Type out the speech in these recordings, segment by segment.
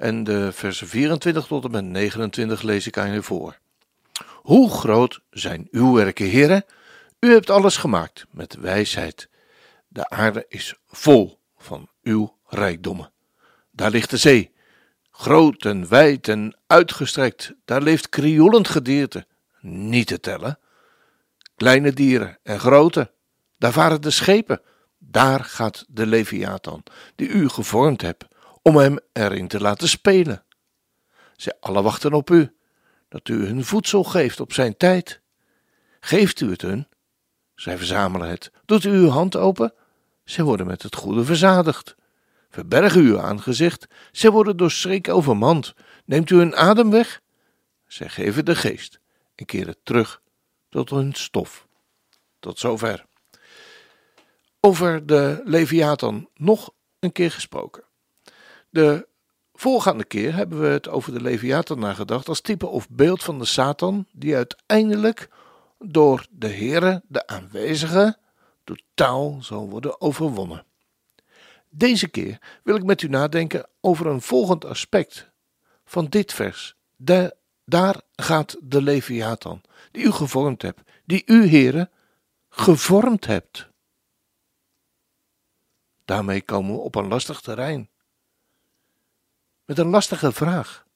En de versen 24 tot en met 29 lees ik aan je voor. Hoe groot zijn uw werken, heren? U hebt alles gemaakt met wijsheid. De aarde is vol van uw rijkdommen. Daar ligt de zee, groot en wijd en uitgestrekt. Daar leeft krioelend gedierte, niet te tellen. Kleine dieren en grote. Daar varen de schepen. Daar gaat de Leviathan, die u gevormd hebt, om hem erin te laten spelen. Zij alle wachten op u, dat u hun voedsel geeft op zijn tijd. Geeft u het hun? Zij verzamelen het. Doet u uw hand open? Zij worden met het goede verzadigd. Verberg u uw aangezicht, zij worden door schrik overmand. Neemt u hun adem weg? Zij geven de geest en keren terug tot hun stof. Tot zover. Over de Leviathan nog een keer gesproken. De voorgaande keer hebben we het over de Leviathan nagedacht als type of beeld van de Satan, die uiteindelijk door de Heere, de aanwezige, totaal zal worden overwonnen. Deze keer wil ik met u nadenken over een volgend aspect van dit vers. De, daar gaat de Leviathan, die u gevormd hebt, die u, Heere, gevormd hebt. Daarmee komen we op een lastig terrein. Met een lastige vraag.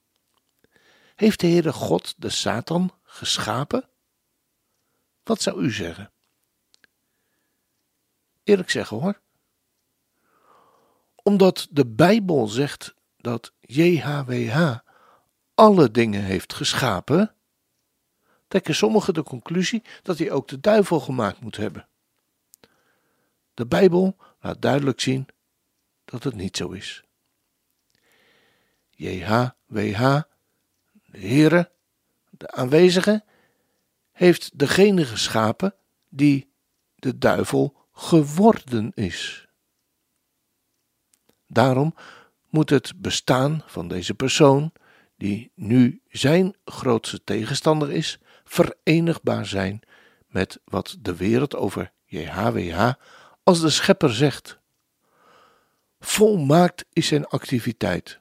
Heeft de Heere God de Satan geschapen? Wat zou u zeggen? Eerlijk zeggen hoor. Omdat de Bijbel zegt dat JHWH alle dingen heeft geschapen, trekken sommigen de conclusie dat hij ook de duivel gemaakt moet hebben. De Bijbel laat duidelijk zien dat het niet zo is. JHWH, de Heere, de aanwezige, heeft degene geschapen die de duivel geworden is. Daarom moet het bestaan van deze persoon, die nu zijn grootste tegenstander is, verenigbaar zijn met wat de wereld over JHWH als de schepper zegt. Volmaakt is zijn activiteit,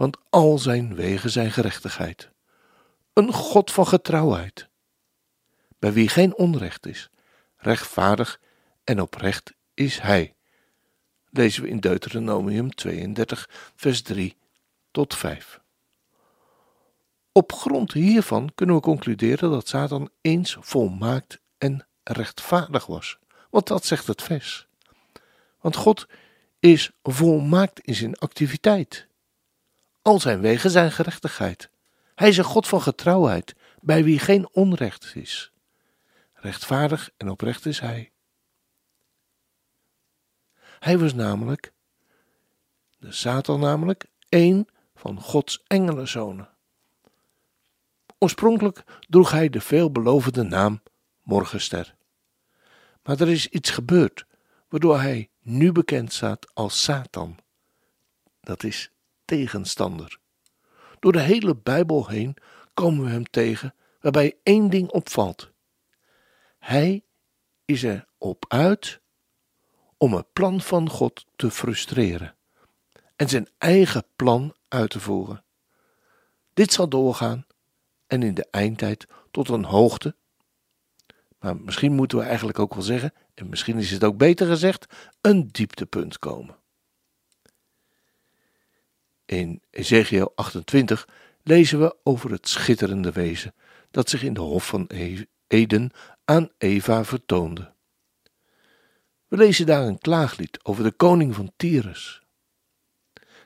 want al zijn wegen zijn gerechtigheid. Een God van getrouwheid, bij wie geen onrecht is, rechtvaardig en oprecht is hij. Lezen we in Deuteronomium 32, vers 3 tot 5. Op grond hiervan kunnen we concluderen dat Satan eens volmaakt en rechtvaardig was. Want dat zegt het vers. Want God is volmaakt in zijn activiteit. Al zijn wegen zijn gerechtigheid. Hij is een God van getrouwheid, bij wie geen onrecht is. Rechtvaardig en oprecht is hij. Hij was namelijk, de Satan namelijk, één van Gods engelenzonen. Oorspronkelijk droeg hij de veelbelovende naam Morgenster. Maar er is iets gebeurd waardoor hij nu bekend staat als Satan. Dat is tegenstander. Door de hele Bijbel heen komen we hem tegen waarbij één ding opvalt. Hij is er op uit om het plan van God te frustreren en zijn eigen plan uit te voeren. Dit zal doorgaan en in de eindtijd tot een hoogte maar misschien moeten we eigenlijk ook wel zeggen, en misschien is het ook beter gezegd, een dieptepunt komen. In Ezekiel 28 lezen we over het schitterende wezen dat zich in de hof van e- Eden aan Eva vertoonde. We lezen daar een klaaglied over de koning van Tyrus.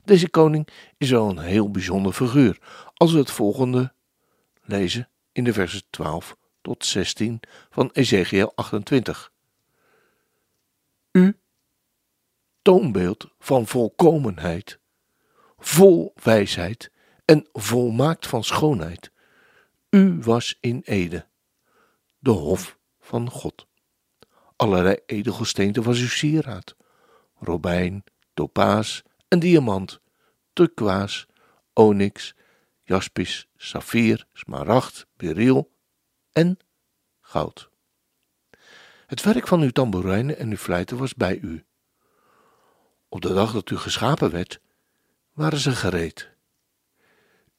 Deze koning is wel een heel bijzonder figuur, als we het volgende lezen in de versen 12 tot 16 van Ezekiel 28. U, toonbeeld van volkomenheid, vol wijsheid en volmaakt van schoonheid. U was in Ede, de hof van God. Allerlei edelgesteenten was uw sieraad: robijn, topaas en diamant, turkoois, onyx, jaspis, saffier, smaragd, beryl en goud. Het werk van uw tamboerijnen en uw fluiten was bij u. Op de dag dat u geschapen werd, waren ze gereed.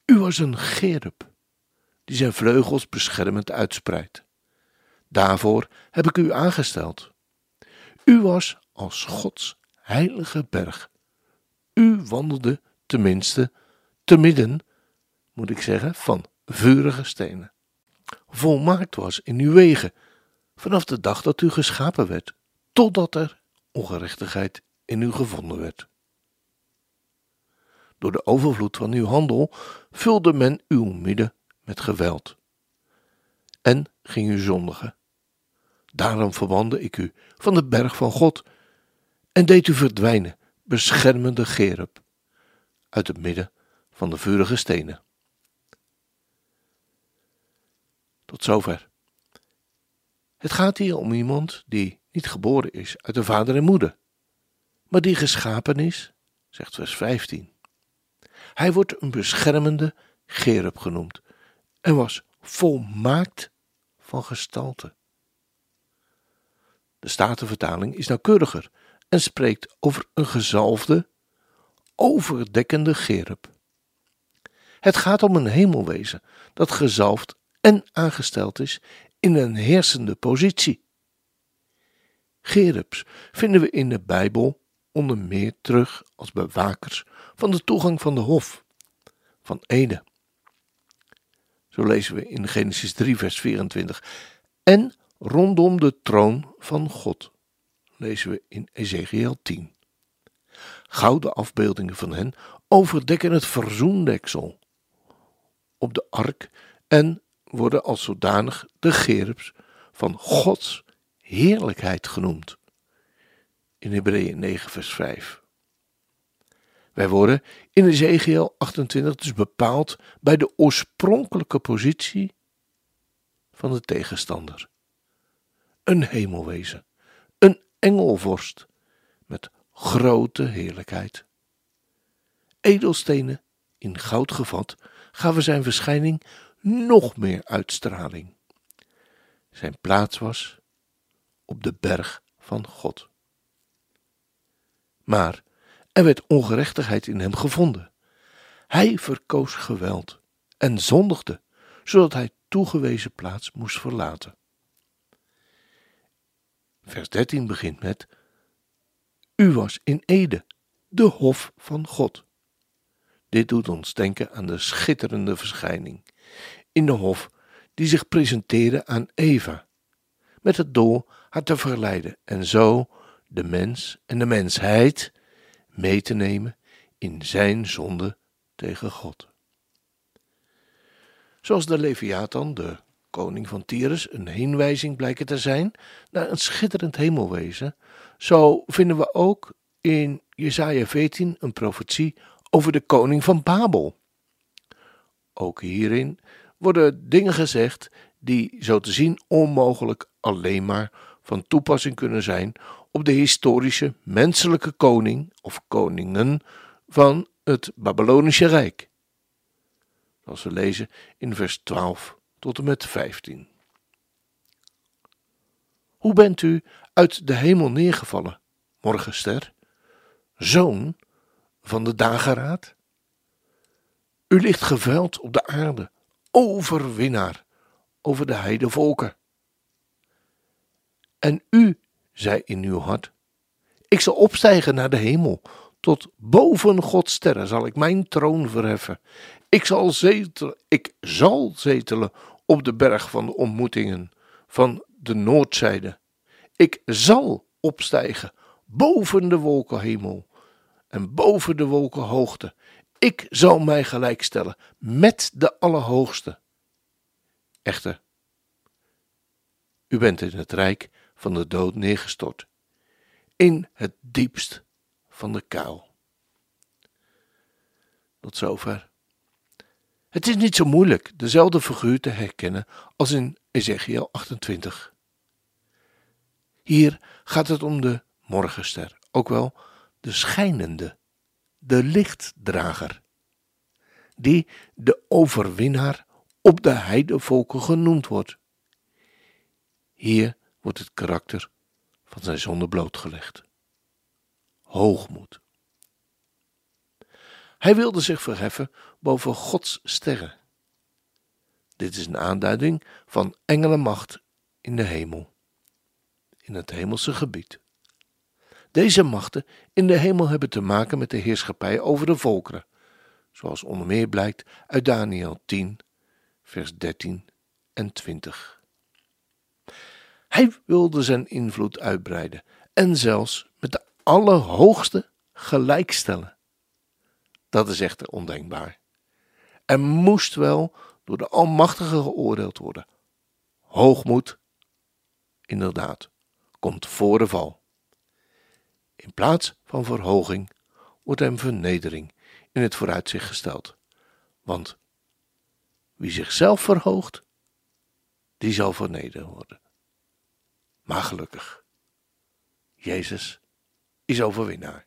U was een gerub, die zijn vleugels beschermend uitspreidt. Daarvoor heb ik u aangesteld. U was als Gods heilige berg. U wandelde tenminste te midden, moet ik zeggen, van vurige stenen. Volmaakt was in uw wegen, vanaf de dag dat u geschapen werd, totdat er ongerechtigheid in u gevonden werd. Door de overvloed van uw handel vulde men uw midden met geweld en ging u zondigen. Daarom verbande ik u van de berg van God en deed u verdwijnen, beschermende Gerub, uit het midden van de vurige stenen. Tot zover. Het gaat hier om iemand die niet geboren is uit de vader en moeder, maar die geschapen is, zegt vers 15. Hij wordt een beschermende Gerub genoemd en was volmaakt van gestalte. De Statenvertaling is nauwkeuriger en spreekt over een gezalfde, overdekkende gerub. Het gaat om een hemelwezen dat gezalfd en aangesteld is in een heersende positie. Gerubs vinden we in de Bijbel onder meer terug als bewakers van de toegang van de hof van Ede. Zo lezen we in Genesis 3, vers 24. En rondom de troon van God, lezen we in Ezekiel 10. Gouden afbeeldingen van hen overdekken het verzoendeksel op de ark en worden als zodanig de gerubs van Gods heerlijkheid genoemd. In Hebreeën 9 vers 5. Wij worden in Ezekiel 28 dus bepaald bij de oorspronkelijke positie van de tegenstander. Een hemelwezen, een engelvorst met grote heerlijkheid. Edelstenen in goud gevat gaven zijn verschijning nog meer uitstraling. Zijn plaats was op de berg van God. Maar er werd ongerechtigheid in hem gevonden. Hij verkoos geweld en zondigde, zodat hij toegewezen plaats moest verlaten. Vers 13 begint met: U was in Ede, de hof van God. Dit doet ons denken aan de schitterende verschijning in de hof die zich presenteerde aan Eva, met het doel haar te verleiden en zo de mens en de mensheid mee te nemen in zijn zonde tegen God. Zoals de Leviathan, de koning van Tyrus, een heenwijzing blijken te zijn naar een schitterend hemelwezen, zo vinden we ook in Jesaja 14 een profetie over de koning van Babel. Ook hierin worden dingen gezegd die zo te zien onmogelijk alleen maar van toepassing kunnen zijn op de historische menselijke koning of koningen van het Babylonische Rijk. Zoals we lezen in vers 12 tot en met 15. Hoe bent u uit de hemel neergevallen, morgenster, zoon van de dageraad? U ligt geveld op de aarde, overwinnaar over de heidevolken. En u zei in uw hart: Ik zal opstijgen naar de hemel. Tot boven Gods sterren zal ik mijn troon verheffen. Ik zal zetelen, ik zal zetelen op de berg van de ontmoetingen van de noordzijde. Ik zal opstijgen boven de wolkenhemel en boven de wolkenhoogte. Ik zal mij gelijkstellen met de Allerhoogste. Echter, u bent in het rijk van de dood neergestort, in het diepst van de kuil. Tot zover. Het is niet zo moeilijk dezelfde figuur te herkennen als in Ezekiel 28. Hier gaat het om de morgenster, ook wel de schijnende, de lichtdrager, die de overwinnaar op de heidevolken genoemd wordt. Hier wordt het karakter van zijn zonde blootgelegd. Hoogmoed. Hij wilde zich verheffen boven Gods sterren. Dit is een aanduiding van engelenmacht in de hemel, in het hemelse gebied. Deze machten in de hemel hebben te maken met de heerschappij over de volkeren, zoals onder meer blijkt uit Daniel 10, vers 13 en 20. Hij wilde zijn invloed uitbreiden en zelfs met de Allerhoogste gelijkstellen. Dat is echter ondenkbaar. Er moest wel door de Almachtige geoordeeld worden. Hoogmoed, inderdaad, komt voor de val. In plaats van verhoging wordt hem vernedering in het vooruitzicht gesteld. Want wie zichzelf verhoogt, die zal vernederd worden. Maar gelukkig, Jezus is overwinnaar.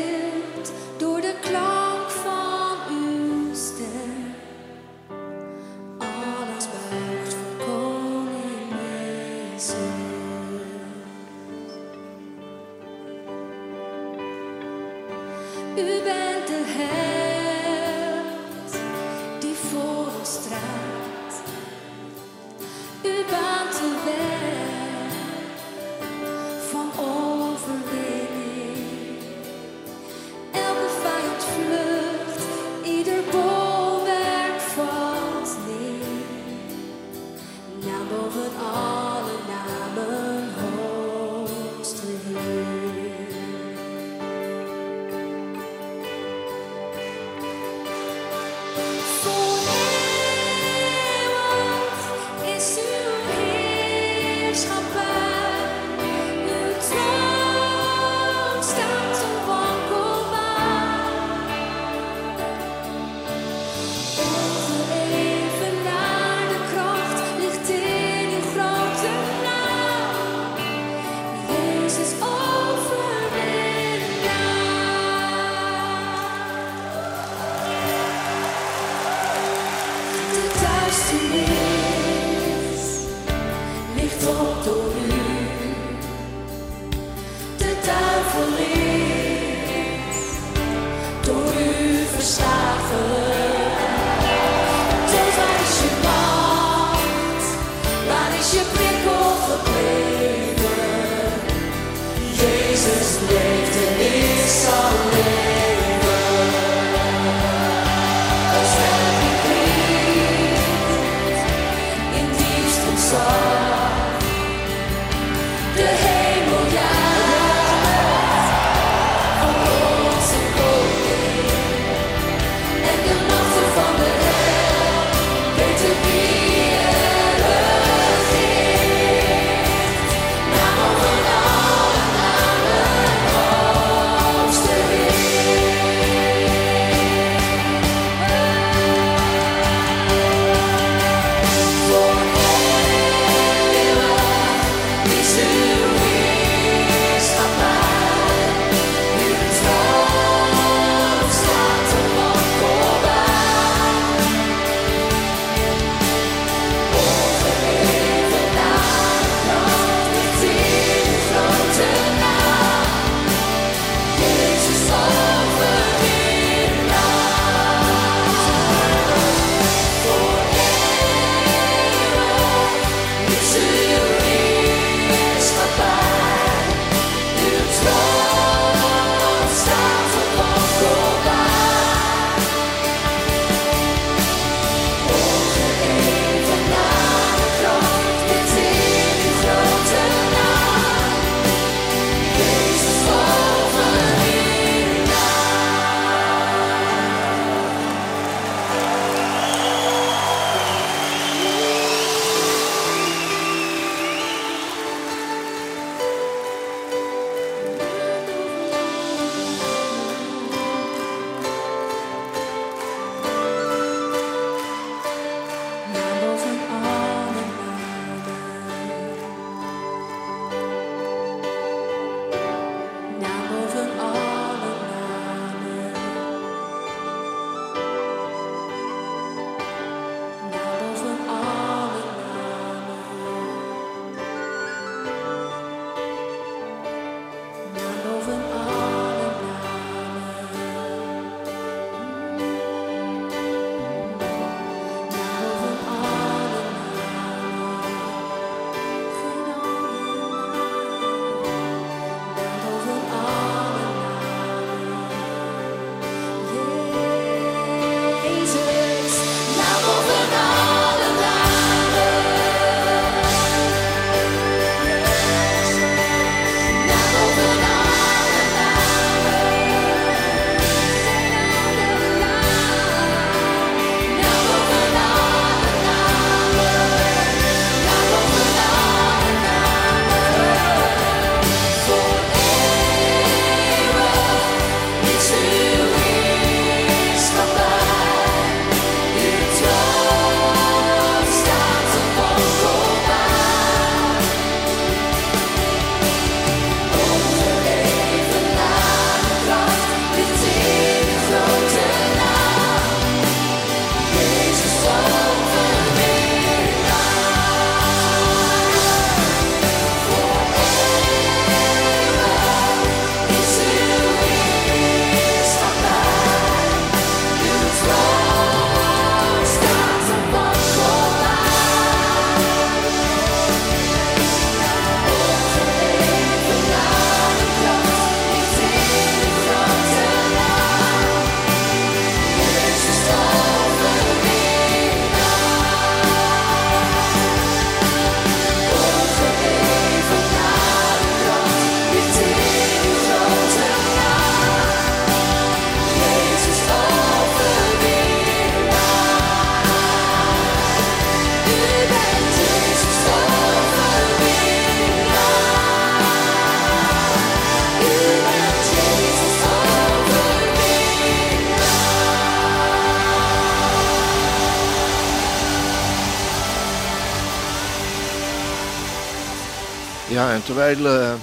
Ja, en terwijl eh,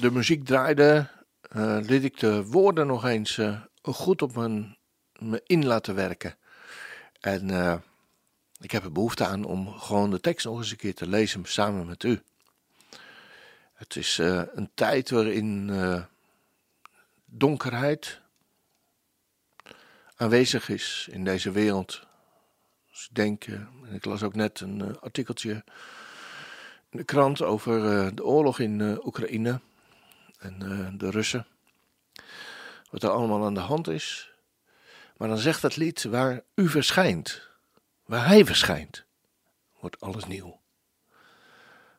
de muziek draaide, eh liet ik de woorden nog eens eh, goed op me in laten werken. En ik heb er behoefte aan om gewoon de tekst nog eens een keer te lezen samen met u. Het is een tijd waarin donkerheid aanwezig is in deze wereld. Dus ik ik las ook net een artikeltje de krant over eh, de oorlog in eh, Oekraïne en eh, de Russen. Wat er allemaal aan de hand is. Maar dan zegt het lied waar u verschijnt, waar hij verschijnt, wordt alles nieuw.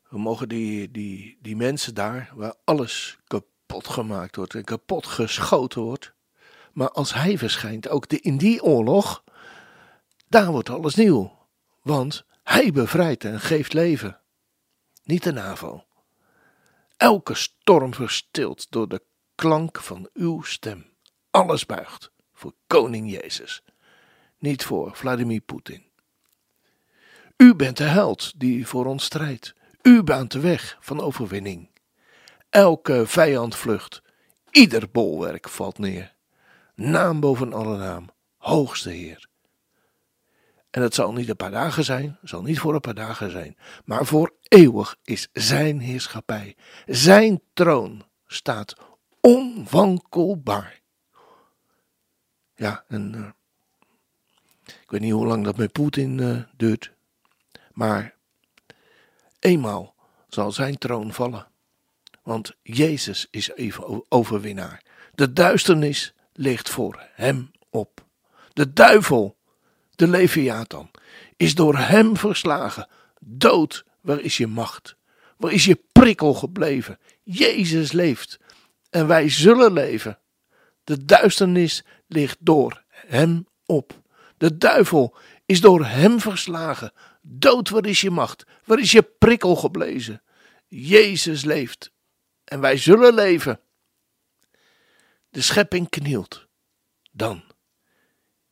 We mogen die, die, die mensen daar, waar alles kapot gemaakt wordt en kapot geschoten wordt. Maar als hij verschijnt, ook de, in die oorlog, daar wordt alles nieuw. Want hij bevrijdt en geeft leven. Niet de NAVO. Elke storm verstilt door de klank van uw stem. Alles buigt voor koning Jezus. Niet voor Vladimir Poetin. U bent de held die voor ons strijdt. U baant de weg van overwinning. Elke vijand vlucht. Ieder bolwerk valt neer. Naam boven alle naam. Hoogste Heer. En het zal niet een paar dagen zijn, zal niet voor een paar dagen zijn, maar voor eeuwig is zijn heerschappij. Zijn troon staat onwankelbaar. Ja, en eh, ik weet niet hoe lang dat met Poetin eh, duurt, maar eenmaal zal zijn troon vallen. Want Jezus is even overwinnaar. De duisternis ligt voor hem op. De duivel, de Leviathan, is door hem verslagen. Dood, waar is je macht? Waar is je prikkel gebleven? Jezus leeft en wij zullen leven. De duisternis ligt door hem op. De duivel is door hem verslagen. Dood, waar is je macht? Waar is je prikkel gebleven? Jezus leeft en wij zullen leven. De schepping knielt. Dan,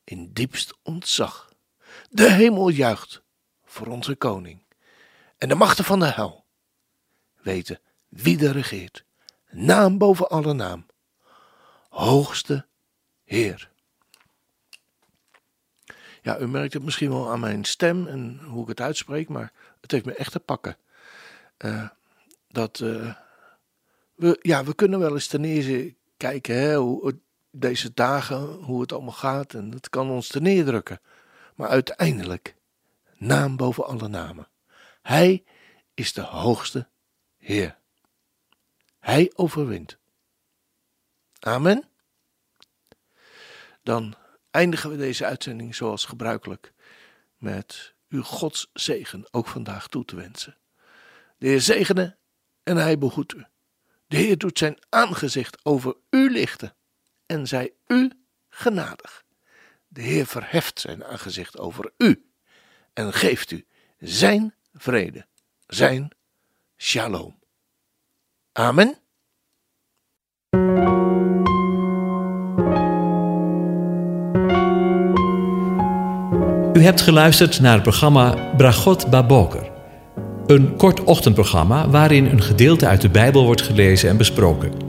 in diepst ontzag, de hemel juicht voor onze koning. En de machten van de hel weten wie er regeert. Naam boven alle naam. Hoogste Heer. Ja, u merkt het misschien wel aan mijn stem en hoe ik het uitspreek, maar het heeft me echt te pakken. Eh, dat eh, we, ja, we kunnen wel eens ten eerste kijken hè, hoe deze dagen, hoe het allemaal gaat, en dat kan ons te neerdrukken. Maar uiteindelijk, naam boven alle namen. Hij is de hoogste Heer. Hij overwint. Amen. Dan eindigen we deze uitzending zoals gebruikelijk met uw Gods zegen ook vandaag toe te wensen. De Heer zegene en hij behoedt u. De Heer doet zijn aangezicht over u lichten en zij u genadig. De Heer verheft zijn aangezicht over u en geeft u zijn vrede, zijn shalom. Amen. U hebt geluisterd naar het programma Bragot Baboker. Een kort ochtendprogramma waarin een gedeelte uit de Bijbel wordt gelezen en besproken.